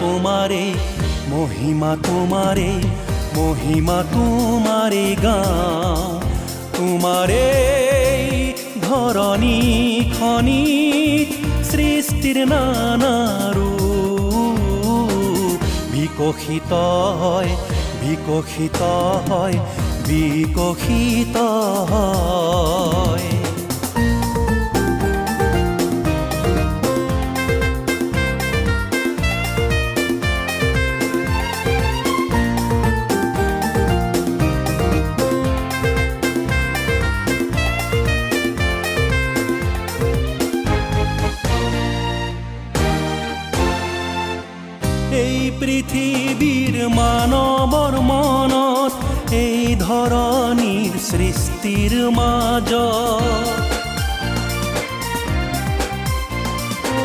তোমারে মহিমা তোমারে মহিমা তোমারে গাও তোমারে ধরণী খনি সৃষ্টির নানারূপ বিকশিত হয় বিকশিত হয় বিকশিত হয়। মানৱৰ মনত এই ধৰণীৰ সৃষ্টিৰ মাজত। অ,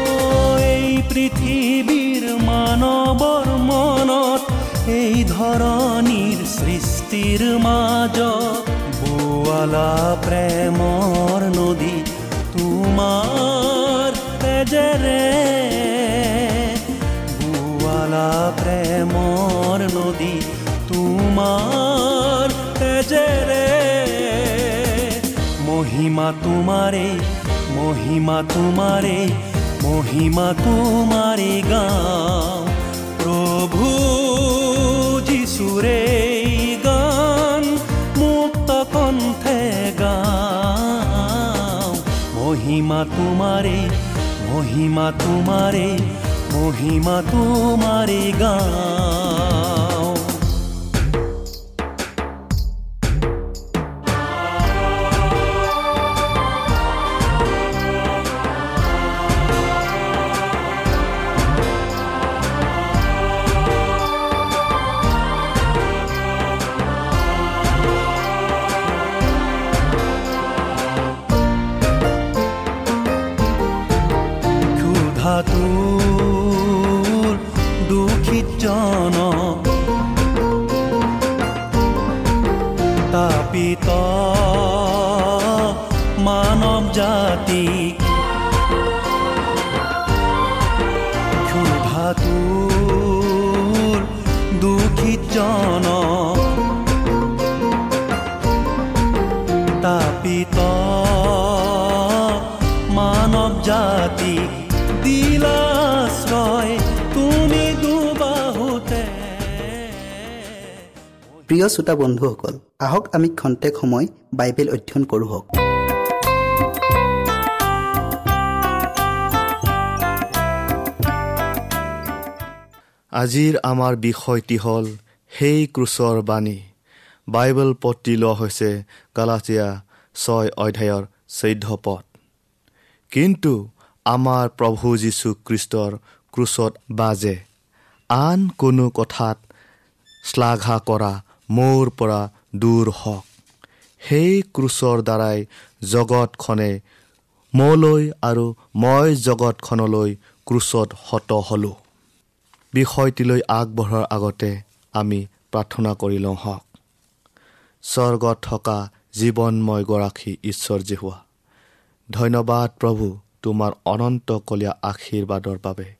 এই পৃথিৱীৰ মানৱৰ মনত এই ধৰণীৰ সৃষ্টিৰ মাজত বোৱালা প্ৰেমৰ নদী তোমাৰ তেজেৰে। বুৱালা প্ৰেমৰ নদী তোমাৰ তেজেৰে মহিমা তোমাৰে মহিমা তোমাৰে মহিমা তোমাৰে গাওঁ। প্ৰভু যিচুৰে গান মুক্ত কণ্ঠে গাওঁ। মহিমা তোমাৰে মহিমা তোমাৰে মহিমা তোমাৰে গাওঁ প্ৰিয় শ্ৰোতা বন্ধুসকল আহক আমি খন্তেক সময় বাইবেল অধ্যয়ন কৰোঁ আজিৰ আমাৰ বিষয়টি হ'ল সেই ক্ৰুচৰ বাণী। বাইবেল পত্ৰি লোৱা হৈছে গালাচিয়া ছয় অধ্যায়ৰ চৈধ্য পদ। কিন্তু আমাৰ প্ৰভু যীশু খ্ৰীষ্টৰ ক্ৰুচত বাজে। আন কোনো কথাত শ্লাঘা কৰা মোৰ পৰা দূৰ হওক। সেই ক্ৰুচৰ দ্বাৰাই জগতখনে মোলৈ আৰু মই জগতখনলৈ ক্ৰুচত হত হ'লোঁ। বিষয়টিলৈ আগবঢ়াৰ আগতে আমি প্ৰাৰ্থনা কৰি লওঁ হওক। স্বৰ্গত থকা জীৱনময় গৰাকী ঈশ্বৰজী হোৱা ধন্যবাদ প্ৰভু তোমাৰ অনন্তকলীয়া আশীৰ্বাদৰ বাবে।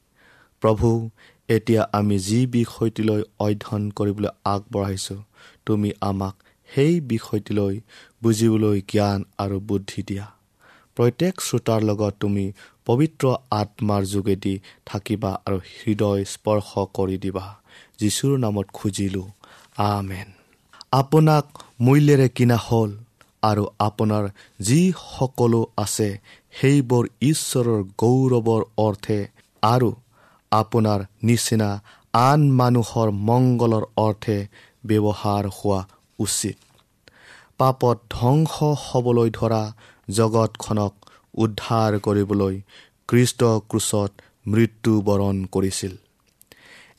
প্ৰভু এতিয়া আমি যি বিষয়টিলৈ অধ্যয়ন কৰিবলৈ আগবঢ়াইছোঁ তুমি আমাক সেই বিষয়টিলৈ বুজিবলৈ জ্ঞান আৰু বুদ্ধি দিয়া। প্ৰত্যেক শ্ৰোতাৰ লগত তুমি পবিত্ৰ আত্মাৰ যোগেদি থাকিবা আৰু হৃদয় স্পৰ্শ কৰি দিবা। যীশুৰ নামত খুজিলোঁ আমেন। আপোনাক মূল্যেৰে কিনা হ'ল আৰু আপোনাৰ যি সকলো আছে সেইবোৰ ঈশ্বৰৰ গৌৰৱৰ অৰ্থে আৰু আপোনাৰ নিচিনা আন মানুহৰ মংগলৰ অৰ্থে ব্যৱহাৰ হোৱা উচিত। পাপত ধ্বংস হ'বলৈ ধৰা জগতখনক উদ্ধাৰ কৰিবলৈ কৃষ্ট ক্ৰুচত মৃত্যুবৰণ কৰিছিল।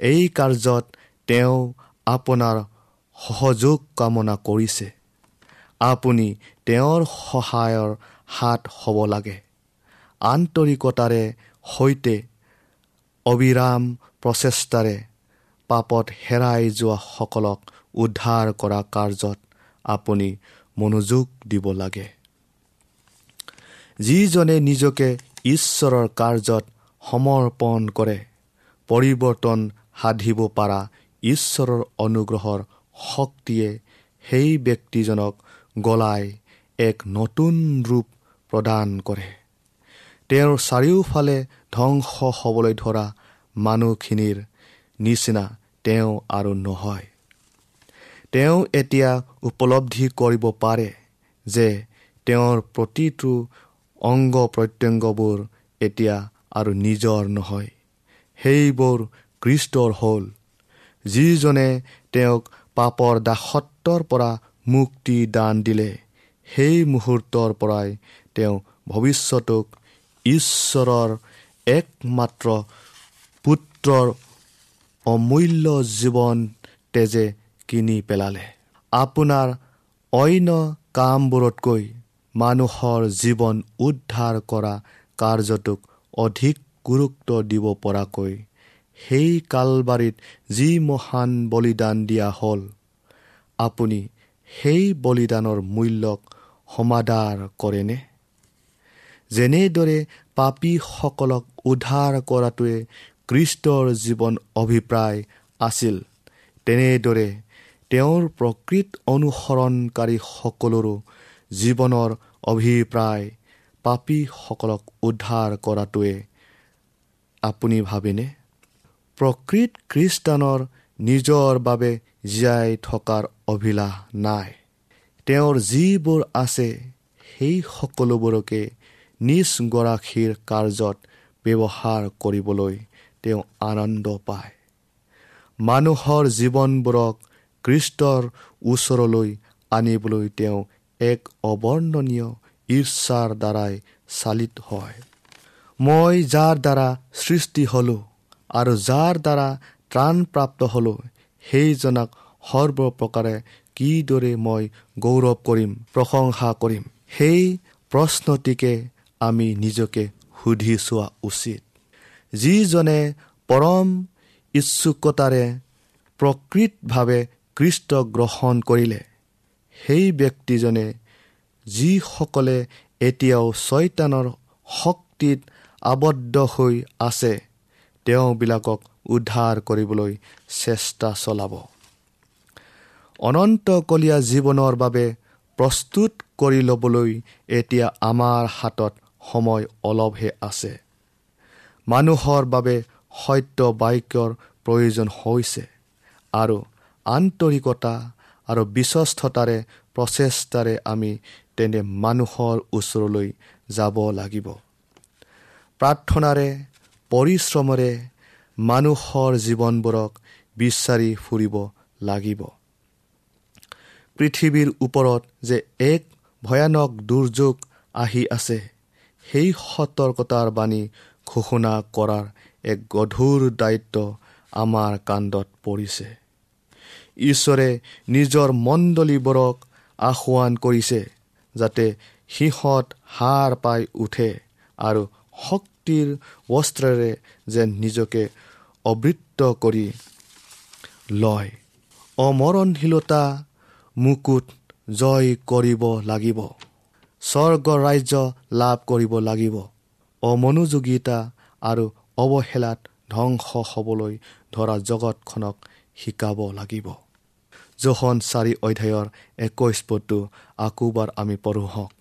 এই কাৰ্যত তেওঁ আপোনাৰ সহযোগ কামনা কৰিছে। আপুনি তেওঁৰ সহায়ৰ হাত হ'ব লাগে। আন্তৰিকতাৰে সৈতে অবিৰাম প্ৰচেষ্টাৰে পাপত হেৰাই যোৱাসকলক উদ্ধাৰ কৰা কাৰ্যত আপুনি মনোযোগ দিব লাগে। যিজনে নিজকে ঈশ্বৰৰ কাৰ্যত সমৰ্পণ কৰে পৰিৱৰ্তন সাধিব পৰা ঈশ্বৰৰ অনুগ্ৰহৰ শক্তিয়ে সেই ব্যক্তিজনক গলাই এক নতুন ৰূপ প্ৰদান কৰে। তেওঁৰ চাৰিওফালে ধ্বংস হ'বলৈ ধৰা মানুহখিনিৰ নিচিনা তেওঁ আৰু নহয়। তেওঁ এতিয়া উপলব্ধি কৰিব পাৰে যে তেওঁৰ প্ৰতিটো অংগ প্ৰত্যংগবোৰ এতিয়া আৰু নিজৰ নহয়। সেইবোৰ কৃষ্টৰ হ'ল যিজনে তেওঁক পাপৰ দাসত্বৰ পৰা মুক্তি দান দিলে। সেই মুহূৰ্তৰ পৰাই তেওঁ ভৱিষ্যতক ঈশ্বৰৰ একমাত্ৰ পুত্ৰৰ অমূল্য জীৱন তেজে কিনি পেলালে। আপোনাৰ অন্য কামবোৰতকৈ মানুহৰ জীৱন উদ্ধাৰ কৰা কাৰ্যটোক অধিক গুৰুত্ব দিব পৰাকৈ সেই কালবাৰীত যি মহান বলিদান দিয়া হ'ল আপুনি সেই বলিদানৰ মূল্যক সমাদাৰ কৰেনে? যেনেদৰে পাপীসকলক উদ্ধাৰ কৰাটোৱে কৃষ্টৰ জীৱন অভিপ্ৰায় আছিল। তেনেদৰে তেওঁৰ প্ৰকৃত অনুসৰণকাৰী সকলৰো জীৱনৰ অভিপ্ৰায় পাপীসকলক উদ্ধাৰ কৰাটোৱে। আপুনি ভাবেনে? প্ৰকৃত খ্ৰীষ্টানৰ নিজৰ বাবে জীয়াই থকাৰ অভিলাষ নাই। তেওঁৰ যিবোৰ আছে সেই সকলোবোৰকে নিজ গৰাকীৰ কাৰ্যত ব্যৱহাৰ কৰিবলৈ তেওঁ আনন্দ পায়। মানুহৰ জীৱনবোৰক কৃষ্টৰ ওচৰলৈ আনিবলৈ তেওঁ এক অৱৰ্ণনীয় ঈৰ্ষাৰ দ্বাৰাই চালিত হয়। মই যাৰ দ্বাৰা সৃষ্টি হ'লোঁ আৰু যাৰ দ্বাৰা ত্ৰাণপ্ৰাপ্ত হ'লোঁ সেইজনাক সৰ্বপ্ৰকাৰে কিদৰে মই গৌৰৱ কৰিম প্ৰশংসা কৰিম সেই প্ৰশ্নটিকে আমি নিজকে সুধি চোৱা উচিত। যিজনে পৰম ইচ্ছুকতাৰে প্ৰকৃতভাৱে কৃষ্ট গ্ৰহণ কৰিলে সেই ব্যক্তিজনে যিসকলে এতিয়াও ছয়তানৰ শক্তিত আবদ্ধ হৈ আছে তেওঁবিলাকক উদ্ধাৰ কৰিবলৈ চেষ্টা চলাব। অনন্তকলীয়া জীৱনৰ বাবে প্ৰস্তুত কৰি ল'বলৈ এতিয়া আমাৰ হাতত সময় অলপহে আছে। মানুহৰ বাবে সত্য বাক্যৰ প্ৰয়োজন হৈছে আৰু আন্তৰিকতা আৰু বিশ্বস্ততাৰে প্ৰচেষ্টাৰে আমি তেনে মানুহৰ ওচৰলৈ যাব লাগিব। প্ৰাৰ্থনাৰে পৰিশ্ৰমেৰে মানুহৰ জীৱনবোৰক বিচাৰি ফুৰিব লাগিব। পৃথিৱীৰ ওপৰত যে এক ভয়ানক দুৰ্যোগ আহি আছে সেই সতৰ্কতাৰ বাণী ঘোষণা কৰাৰ এক গধুৰ দায়িত্ব আমাৰ কাণ্ডত পৰিছে। ঈশ্বৰে নিজৰ মণ্ডলীবোৰক আহ্বান কৰিছে যাতে সিহঁত হাৰ পাই উঠে আৰু শক্তিৰ বস্ত্ৰেৰে যেন নিজকে অবৃত্ত কৰি লয়। অমৰণশীলতা মুকুট জয় কৰিব লাগিব। স্বৰ্গ ৰাজ্য লাভ কৰিব লাগিব। অমনোযোগিতা আৰু অৱহেলাত ধ্বংস হ'বলৈ ধৰা জগতখনক শিকাব লাগিব। জোখন চাৰি অধ্যায়ৰ একৈছ পদটো আকোবাৰ আমি পঢ়ো হওক।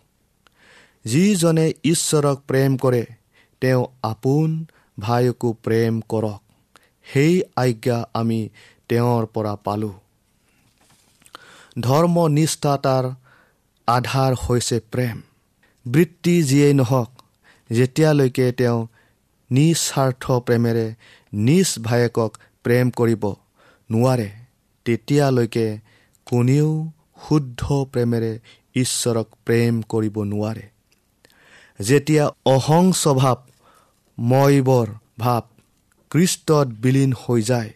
যিজনে ঈশ্বৰক প্ৰেম কৰে তেওঁ আপোন ভাইকো প্ৰেম কৰক। সেই আজ্ঞা আমি তেওঁৰ পৰা পালোঁ। ধৰ্মনিষ্ঠাতাৰ আধাৰ হৈছে প্ৰেম। বৃত্তি যিয়েই নহওক যেতিয়ালৈকে তেওঁ নিস্বাৰ্থ প্ৰেমেৰে নিজ ভায়েকক প্ৰেম কৰিব নোৱাৰে তেতিয়ালৈকে কোনেও শুদ্ধ প্ৰেমেৰে ঈশ্বৰক প্ৰেম কৰিব নোৱাৰে। যেতিয়া অহং স্বভাৱ ময়বৰ ভাৱ কৃষ্টত বিলীন হৈ যায়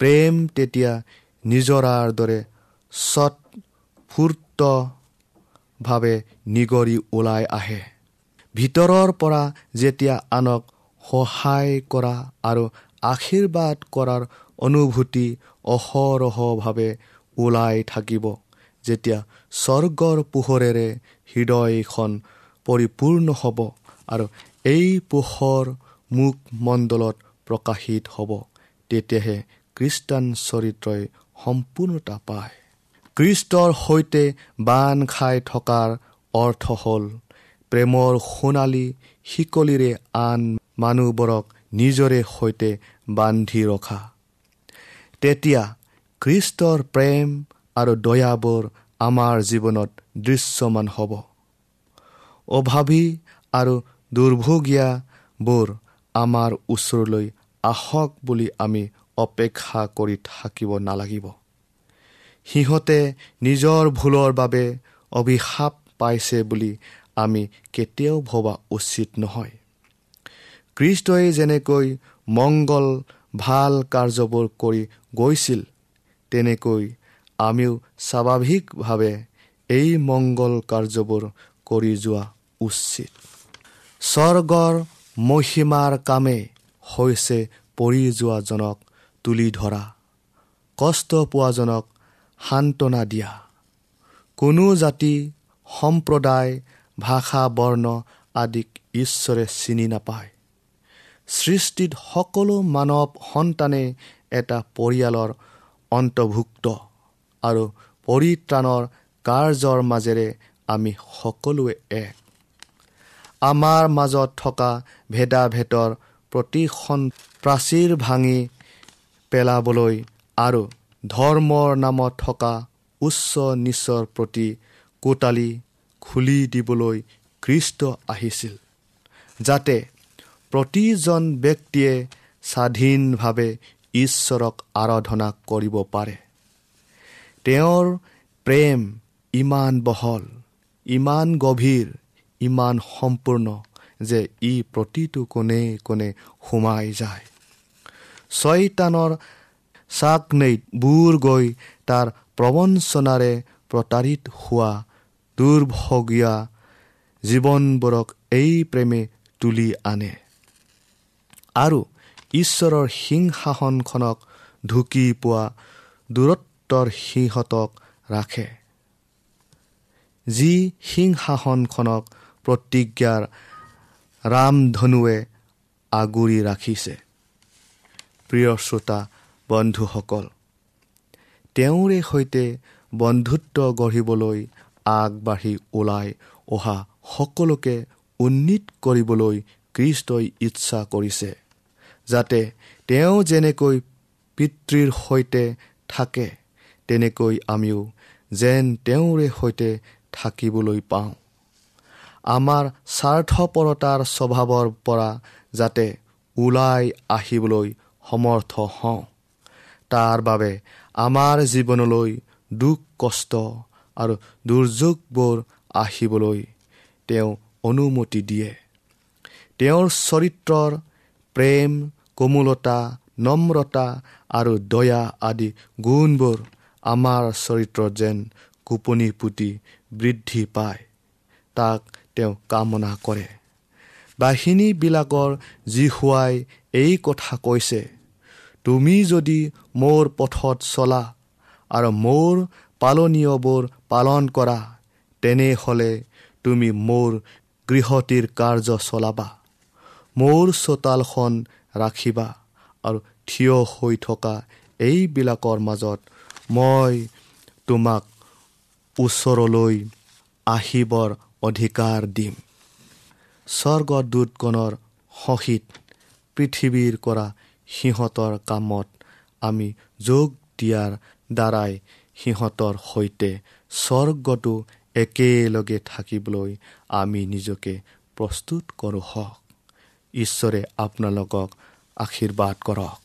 প্ৰেম তেতিয়া নিজৰাৰ দৰে স্বতঃফূৰ্তভাৱে নিগৰি ওলাই আহে। ভিতৰৰ পৰা যেতিয়া আনক সহায় কৰা আৰু আশীৰ্বাদ কৰাৰ অনুভূতি অহৰহভাৱে ওলাই থাকিব যেতিয়া স্বৰ্গৰ পোহৰেৰে হৃদয়খন পৰিপূৰ্ণ হ'ব আৰু এই পোহৰ মুখমণ্ডলত প্ৰকাশিত হ'ব তেতিয়াহে খ্ৰীষ্টান চৰিত্ৰই সম্পূৰ্ণতা পায়। কৃষ্টৰ সৈতে বান খাই থকাৰ অৰ্থ হ'ল প্ৰেমৰ সোণালী শিকলিৰে আন মানুহবোৰক নিজৰে সৈতে বান্ধি ৰখা। তেতিয়া খ্ৰীষ্টৰ প্ৰেম আৰু দয়াবোৰ আমাৰ জীৱনত দৃশ্যমান হ'ব। অভাৱী আৰু দুৰ্ভগীয়াবোৰ আমাৰ ওচৰলৈ আহক বুলি আমি অপেক্ষা কৰি থাকিব নালাগিব। সিহঁতে নিজৰ ভুলৰ বাবে অভিশাপ পাইছে বুলি আমি কেতিয়াও ভবা উচিত নহয়। কৃষ্টই যেনেকৈ মংগল ভাল কাৰ্যবোৰ কৰি গৈছিল তেনেকৈ আমিও স্বাভাৱিকভাৱে এই মংগল কাৰ্যবোৰ কৰি যোৱা উচিত। স্বৰ্গৰ মহিমাৰ কামেই হৈছে পৰি যোৱাজনক তুলি ধৰা কষ্ট পোৱাজনক সান্তনা দিয়া। কোনো জাতি সম্প্ৰদায় ভাষা বৰ্ণ আদিক ঈশ্বৰে চিনি নাপায়। সৃষ্টিত সকলো মানৱ সন্তানে এটা পৰিয়ালৰ অন্তৰ্ভুক্ত আৰু পৰিত্ৰাণৰ কাৰ্যৰ মাজেৰে আমি সকলোৱে এক। আমাৰ মাজত থকা ভেদাভেদৰ প্ৰতিখন প্ৰাচীৰ ভাঙি পেলাবলৈ আৰু ধৰ্মৰ নামত থকা উচ্চ নিচৰ প্ৰতি কোটালি খুলি দিবলৈ খ্ৰীষ্ট আহিছিল যাতে প্ৰতিজন ব্যক্তিয়ে স্বাধীনভাৱে ঈশ্বৰক আৰাধনা কৰিব পাৰে। তেওঁৰ প্ৰেম ইমান বহল ইমান গভীৰ ইমান সম্পূৰ্ণ যে ই প্ৰতিটো কোণে কোণে সোমাই যায়। ছয়তানৰ চাকনৈত বুৰ গৈ তাৰ প্ৰবঞ্চনাৰে প্ৰতাৰিত হোৱা দুৰ্ভগীয়া জীৱনবোৰক এই প্ৰেমে তুলি আনে। আৰু ঈশ্বৰৰ সিংহাসনখনক ঢুকি পোৱা দূৰত্বৰ সিহঁতক ৰাখে। যি সিংহাসনখনক প্ৰতিজ্ঞাৰ ৰামধনুৱে আগুৰি ৰাখিছে। প্ৰিয় শ্ৰোতা বন্ধুসকল তেওঁৰে সৈতে বন্ধুত্ব গঢ়িবলৈ আগবাঢ়ি ওলাই অহা সকলোকে উন্নীত কৰিবলৈ কৃষ্টই ইচ্ছা কৰিছে যাতে তেওঁ যেনেকৈ পিতৃৰ সৈতে থাকে তেনেকৈ আমিও যেন তেওঁৰে সৈতে থাকিবলৈ পাওঁ। আমাৰ স্বাৰ্থপৰতাৰ স্বভাৱৰ পৰা যাতে ওলাই আহিবলৈ সমৰ্থ হওঁ তাৰ বাবে আমাৰ জীৱনলৈ দুখ কষ্ট আৰু দুৰ্যোগবোৰ আহিবলৈ তেওঁ অনুমতি দিয়ে। তেওঁৰ চৰিত্ৰৰ প্ৰেম কোমলতা নম্ৰতা আৰু দয়া আদি গুণবোৰ আমাৰ চৰিত্ৰত যেন কোপনি পুতি বৃদ্ধি পায় তাক তেওঁ কামনা কৰে। বাহিনীবিলাকৰ যি হোৱাই এই কথা কৈছে তুমি যদি মোৰ পথত চলা আৰু মোৰ পালনীয়বোৰ পালন কৰা তেনেহ'লে তুমি মোৰ গৃহটিৰ কাৰ্য চলাবা। মোৰ চোতালখন ৰাখিবা আৰু থিয় হৈ থকা এইবিলাকৰ মাজত মই তোমাক ওচৰলৈ আহিবৰ অধিকাৰ দিম। স্বৰ্গদূতগণৰ সহিত পৃথিৱীৰ কৰা সিহঁতৰ কামত আমি যোগ দিয়াৰ দ্বাৰাই সিহঁতৰ সৈতে স্বৰ্গটো একেলগে থাকিবলৈ আমি নিজকে প্ৰস্তুত কৰোঁ হওক। ঈশ্বৰে আপোনালোকক আশীৰ্বাদ কৰক।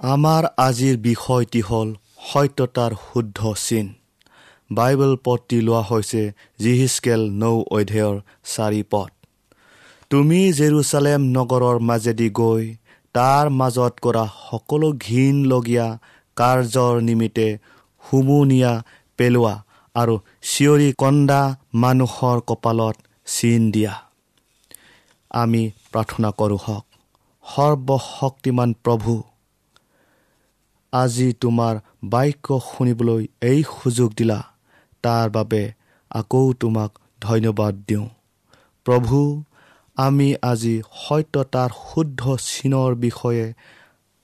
আমাৰ আজিৰ বিষয়টি হ'ল সত্যতাৰ শুদ্ধ চিন। বাইবেল পদটি লোৱা হৈছে জিহিচকেল নৌ অধ্যায়ৰ চাৰি পদ তুমি জেৰুচালেম নগৰৰ মাজেদি গৈ তাৰ মাজত কৰা সকলো ঘীনলগীয়া কাৰ্যৰ নিমিত্তে হুমুনিয়া পেলোৱা আৰু চিঞৰি কন্দা মানুহৰ কপালত চিন দিয়া। আমি প্ৰাৰ্থনা কৰোঁ হওক সৰ্বশক্তিমান প্ৰভু আজি তোমাৰ বাক্য শুনিবলৈ এই সুযোগ দিলা। তাৰ বাবে আকৌ তোমাক ধন্যবাদ দিওঁ। প্ৰভু আমি আজি সত্যতাৰ শুদ্ধ চিনৰ বিষয়ে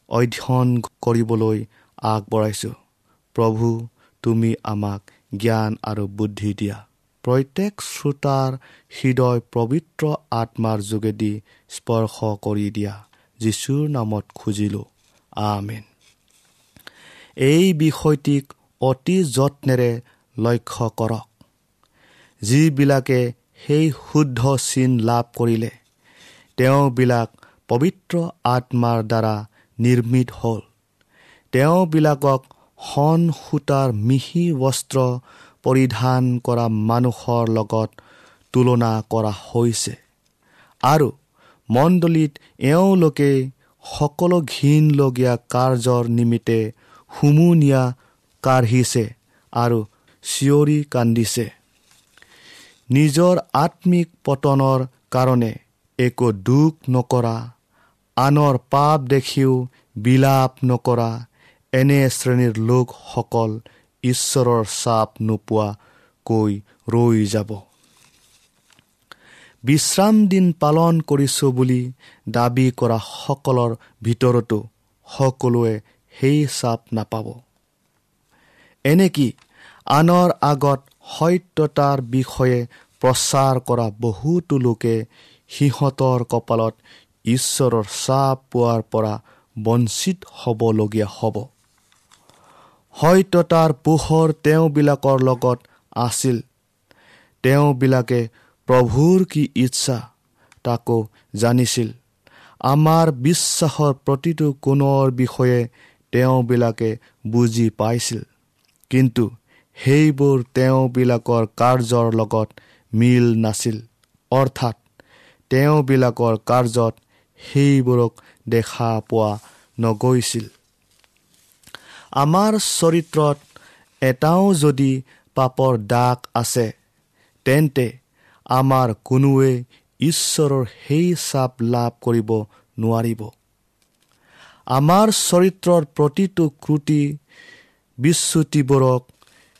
অধ্যয়ন কৰিবলৈ আগবঢ়াইছোঁ। প্ৰভু তুমি আমাক জ্ঞান আৰু বুদ্ধি দিয়া। প্ৰত্যেক শ্ৰোতাৰ হৃদয় পবিত্ৰ আত্মাৰ যোগেদি স্পৰ্শ কৰি দিয়া। যীশুৰ নামত খুজিলোঁ। আমেন। এই বিষয়টিক অতি যত্নেৰে লক্ষ্য কৰক। যিবিলাকে সেই শুদ্ধ চিন লাভ কৰিলে তেওঁবিলাক পবিত্ৰ আত্মাৰ দ্বাৰা নিৰ্মিত হ'ল। তেওঁবিলাকক সন সূতাৰ মিহি বস্ত্ৰ পৰিধান কৰা মানুহৰ লগত তুলনা কৰা হৈছে। আৰু মণ্ডলীত এওঁলোকে সকলো ঘীনলগীয়া কাৰ্যৰ নিমিত্তে হুমুনিয়া কাঢ়িছে আৰু চিঞৰি কান্দিছে। নিজৰ আত্মিক পতনৰ কাৰণে একো দুখ নকৰা আনৰ পাপ দেখিও বিলাপ নকৰা এনে শ্ৰেণীৰ লোকসকল ঈশ্বৰৰ চাপ নোপোৱাকৈ ৰৈ যাব। বিশ্ৰাম দিন পালন কৰিছোঁ বুলি দাবী কৰা সকলৰ ভিতৰতো সকলোৱে সেই চাপ নাপাব। এনেকি আনৰ আগত সত্যতাৰ বিষয়ে প্ৰচাৰ কৰা বহুতো লোকে সিহঁতৰ কপালত ঈশ্বৰৰ চাপ পোৱাৰ পৰা বঞ্চিত হ'বলগীয়া হ'ব। সত্যতাৰ পোহৰ তেওঁবিলাকৰ লগত আছিল। তেওঁবিলাকে প্ৰভুৰ কি ইচ্ছা তাকো জানিছিল। আমাৰ বিশ্বাসৰ প্ৰতিটো কোণৰ বিষয়ে তেওঁবিলাকে বুজি পাইছিল। কিন্তু সেইবোৰ তেওঁবিলাকৰ কাৰ্যৰ লগত মিল নাছিল। অৰ্থাৎ তেওঁবিলাকৰ কাৰ্যত সেইবোৰক দেখা পোৱা নগৈছিল। আমাৰ চৰিত্ৰত এটাও যদি পাপৰ দাগ আছে তেন্তে আমাৰ কোনোৱে ঈশ্বৰৰ সেই চাপ লাভ কৰিব নোৱাৰিব। আমাৰ চৰিত্ৰৰ প্ৰতিটো ক্ৰুটি বিচ্যুতিবোৰক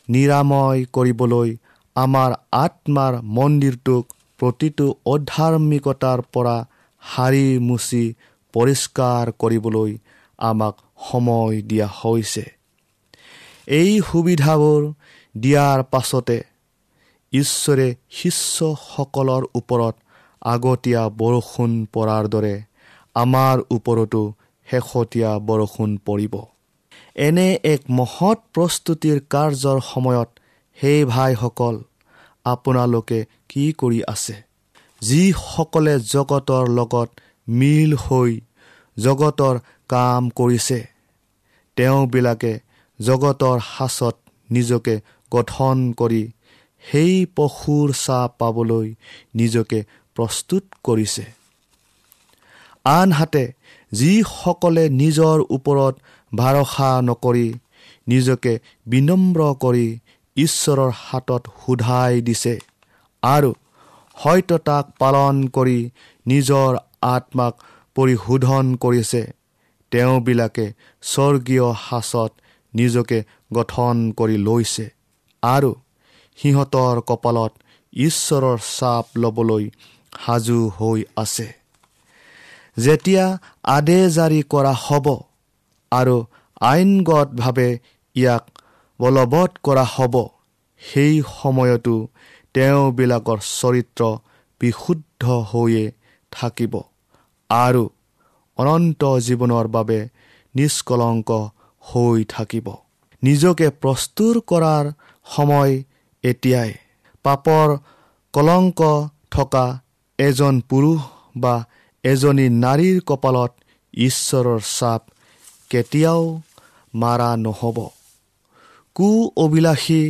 নিৰাময় কৰিবলৈ আমাৰ আত্মাৰ মন্দিৰটোক প্ৰতিটো অধাৰ্মিকতাৰ পৰা সাৰি মুচি পৰিষ্কাৰ কৰিবলৈ আমাক সময় দিয়া হৈছে। এই সুবিধাবোৰ দিয়াৰ পাছতে ঈশ্বৰে শিষ্যসকলৰ ওপৰত আগতীয়া বৰষুণ পৰাৰ দৰে আমাৰ ওপৰতো শেহতীয়া বৰষুণ পৰিব। এনে এক মহৎ প্ৰস্তুতিৰ কাৰ্যৰ সময়ত সেই ভাইসকল আপোনালোকে কি কৰি আছে? যিসকলে জগতৰ লগত মিল হৈ জগতৰ কাম কৰিছে তেওঁবিলাকে জগতৰ সাঁচত নিজকে গঠন কৰি সেই পশুৰ চাহ পাবলৈ নিজকে প্ৰস্তুত কৰিছে। আনহাতে যিসকলে নিজৰ ওপৰত ভৰসা নকৰি নিজকে বিনম্ৰ কৰি ঈশ্বৰৰ হাতত সোধাই দিছে। আৰু সত্যতাক পালন কৰি নিজৰ আত্মাক পৰিশোধন কৰিছে। তেওঁবিলাকে স্বৰ্গীয় সাঁচত নিজকে গঠন কৰি লৈছে। আৰু সিহঁতৰ কপালত ঈশ্বৰৰ চাপ ল'বলৈ সাজু হৈ আছে। যেতিয়া আদে জাৰি কৰা হ'ব আৰু আইনগতভাৱে ইয়াক বলবৎ কৰা হ'ব। সেই সময়তো তেওঁবিলাকৰ চৰিত্ৰ বিশুদ্ধ হৈয়ে থাকিব আৰু অনন্ত জীৱনৰ বাবে নিষ্কলংক হৈ থাকিব। নিজকে প্ৰস্তুৰ কৰাৰ সময় এতিয়াই। পাপৰ কলংক থকা এজন পুৰুষ বা এজনী নাৰীৰ কপালত ঈশ্বৰৰ চাপ কেতিয়াও মাৰা নহ'ব। কু অভিলাষী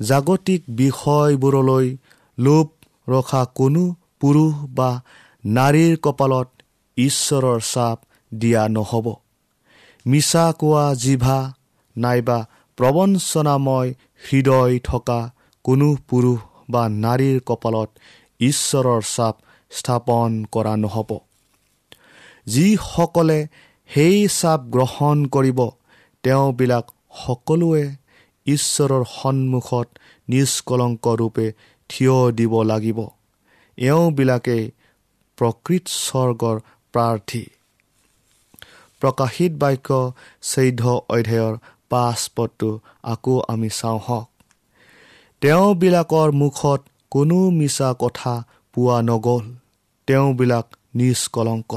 জাগতিক বিষয়বোৰলৈ লোভ ৰখা কোনো পুৰুষ বা নাৰীৰ কপালত ঈশ্বৰৰ চাপ দিয়া নহ'ব। মিছা কোৱা জিভা নাইবা প্ৰবঞ্চনাময় হৃদয় থকা কোনো পুৰুষ বা নাৰীৰ কপালত ঈশ্বৰৰ চাপ স্থাপন কৰা নহ'ব। যিসকলে সেই চাপ গ্ৰহণ কৰিব। তেওঁবিলাক সকলোৱে ঈশ্বৰৰ সন্মুখত নিষ্কলংকৰূপে থিয় দিব লাগিব। এওঁবিলাকেই প্ৰকৃত স্বৰ্গৰ প্ৰাৰ্থী। প্ৰকাশিত বাক্য চৈধ্য অধ্যায়ৰ পাঁচ পদটো আকৌ আমি চাওঁ হওক। তেওঁবিলাকৰ মুখত কোনো মিছা কথা পোৱা নগ'ল। তেওঁবিলাক নিষ্কলংক।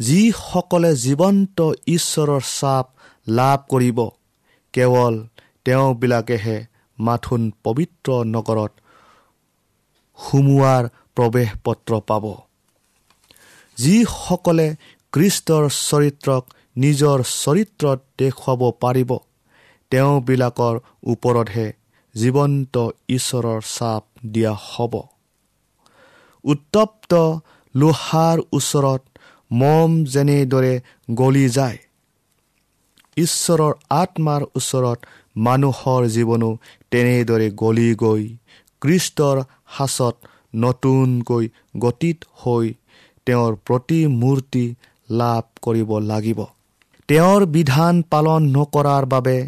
যিসকলে জীৱন্ত ঈশ্বৰৰ চাপ লাভ কৰিব কেৱল তেওঁবিলাকেহে মাথোন পবিত্ৰ নগৰত সোমোৱাৰ প্ৰৱেশ পত্ৰ পাব। যিসকলে কৃষ্টৰ চৰিত্ৰক নিজৰ চৰিত্ৰত দেখুৱাব পাৰিব তেওঁবিলাকৰ ওপৰতহে জীৱন্ত ঈশ্বৰৰ চাপ দিয়া হ'ব। উত্তপ্ত লোহাৰ ওচৰত মম যেনেদৰে গলি যায়। ঈশ্বৰৰ আত্মাৰ ওচৰত মানুহৰ জীৱনো তেনেদৰে গলি গৈ কৃষ্টৰ সাঁচত নতুনকৈ গতিত হৈ তেওঁৰ প্ৰতিমূৰ্তি লাভ কৰিব লাগিব। তেওঁৰ বিধান পালন নকৰাৰ বাবে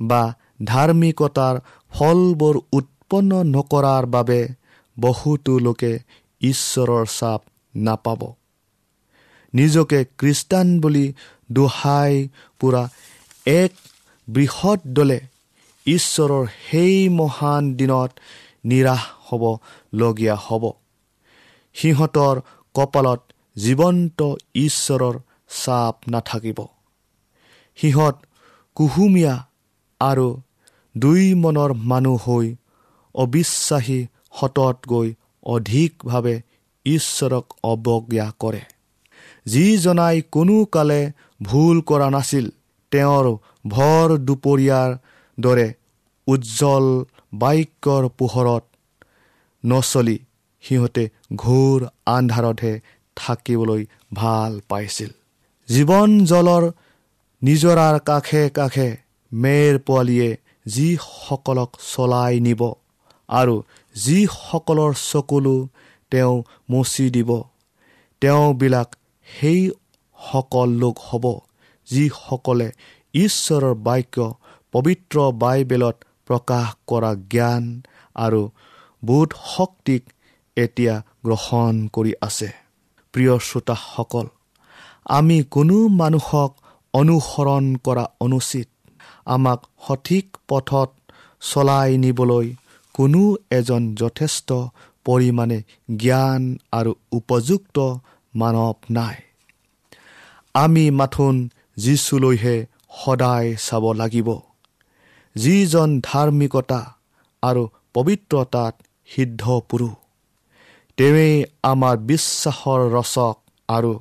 বা ধাৰ্মিকতাৰ ফলবোৰ উৎপন্ন নকৰাৰ বাবে বহুতো লোকে ঈশ্বৰৰ চাপ নাপাব। নিজকে খ্ৰীষ্টান বুলি দোহাই পুৰা এক বৃহৎ দলে ঈশ্বৰৰ সেই মহান দিনত নিৰাশ হ'বলগীয়া হ'ব। সিহঁতৰ কপালত জীৱন্ত ঈশ্বৰৰ চাপ নাথাকিব। সিহঁত কুহুমীয়া আৰু দুই মনৰ মানুহ হৈ অবিশ্বাসী সততকৈ অধিকভাৱে ঈশ্বৰক অৱজ্ঞা কৰে। যিজনাই কোনো কালে ভুল কৰা নাছিল তেওঁৰ ভৰ দুপৰীয়াৰ দৰে উজ্জ্বল বাক্যৰ পোহৰত নচলি সিহঁতে ঘোৰ আন্ধাৰতহে থাকিবলৈ ভাল পাইছিল। জীৱন জলৰ নিজৰাৰ কাষে কাষে মেৰ পোৱালীয়ে যিসকলক চলাই নিব আৰু যিসকলৰ চকুলো তেওঁ মচি দিব তেওঁবিলাক সেই সকল লোক হ'ব যিসকলে ঈশ্বৰৰ বাক্য পবিত্ৰ বাইবেলত প্ৰকাশ কৰা জ্ঞান আৰু বোধ শক্তিক এতিয়া গ্ৰহণ কৰি আছে। প্ৰিয় শ্ৰোতাসকল আমি কোনো মানুহক অনুসৰণ কৰা অনুচিত। আমাক সঠিক পথত চলাই নিবলৈ কোনো এজন যথেষ্ট পৰিমাণে জ্ঞান আৰু উপযুক্ত মানৱ নাই। আমি মাথোন যীচুলৈহে সদায় চাব লাগিব। যিজন ধাৰ্মিকতা আৰু পবিত্ৰতাত সিদ্ধ পুৰুষ তেৱেই আমাৰ বিশ্বাসৰ ৰচক আৰু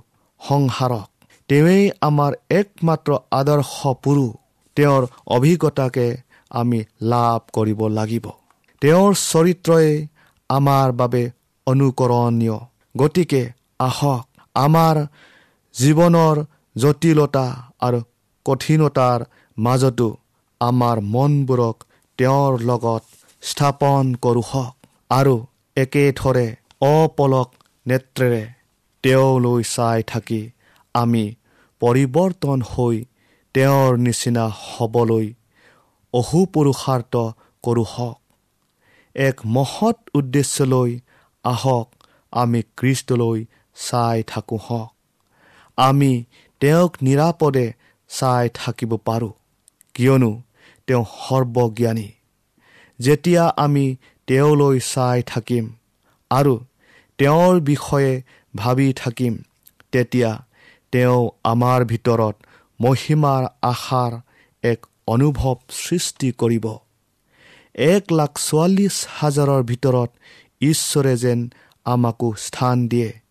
সংসাৰক তেৱেই আমাৰ একমাত্ৰ আদৰ্শ পুৰুষ। তেওঁৰ অভিজ্ঞতাকে আমি লাভ কৰিব লাগিব। তেওঁৰ চৰিত্ৰই আমাৰ বাবে অনুকৰণীয়। গতিকে আহক। আমাৰ জীৱনৰ জটিলতা আৰু কঠিনতাৰ মাজতো আমাৰ মনবোৰক তেওঁৰ লগত স্থাপন কৰোঁ হওক। আৰু একেথৰে অপলক নেত্ৰেৰে তেওঁলৈ চাই থাকি আমি পৰিৱৰ্তন হৈ তেওঁৰ নিচিনা হ'বলৈ অসুপুৰুষাৰ্থ কৰোঁ হওক। এক মহৎ উদ্দেশ্যলৈ আহক আমি খ্ৰীষ্টলৈ চাই থাকোঁ হওক আমি তেওঁক নিৰাপদে চাই থাকিব পাৰোঁ। কিয়নো তেওঁ সৰ্বজ্ঞানী। যেতিয়া আমি তেওঁলৈ চাই থাকিম আৰু তেওঁৰ বিষয়ে ভাবি থাকিম তেতিয়া তেওঁ আমাৰ ভিতৰত মহিমাৰ আশাৰ এক অনুভৱ সৃষ্টি কৰিব। এক লাখ চৌৱাল্লিছ হাজাৰৰ ভিতৰত ঈশ্বৰে যেন আমাকো স্থান দিয়ে।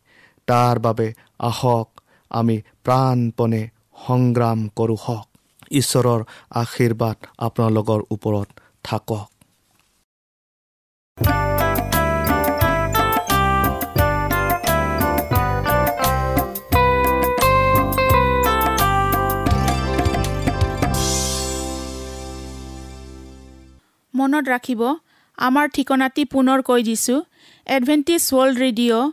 তাৰ বাবে আহক আমি প্ৰাণপণে সংগ্ৰাম কৰোঁ হওক। ঈশ্বৰৰ আশীৰ্বাদ আপোনালোকৰ ওপৰত থাকক। মনত ৰাখিব আমাৰ ঠিকনাটি পুনৰ কৈ দিছোঁ। Adventist world radio'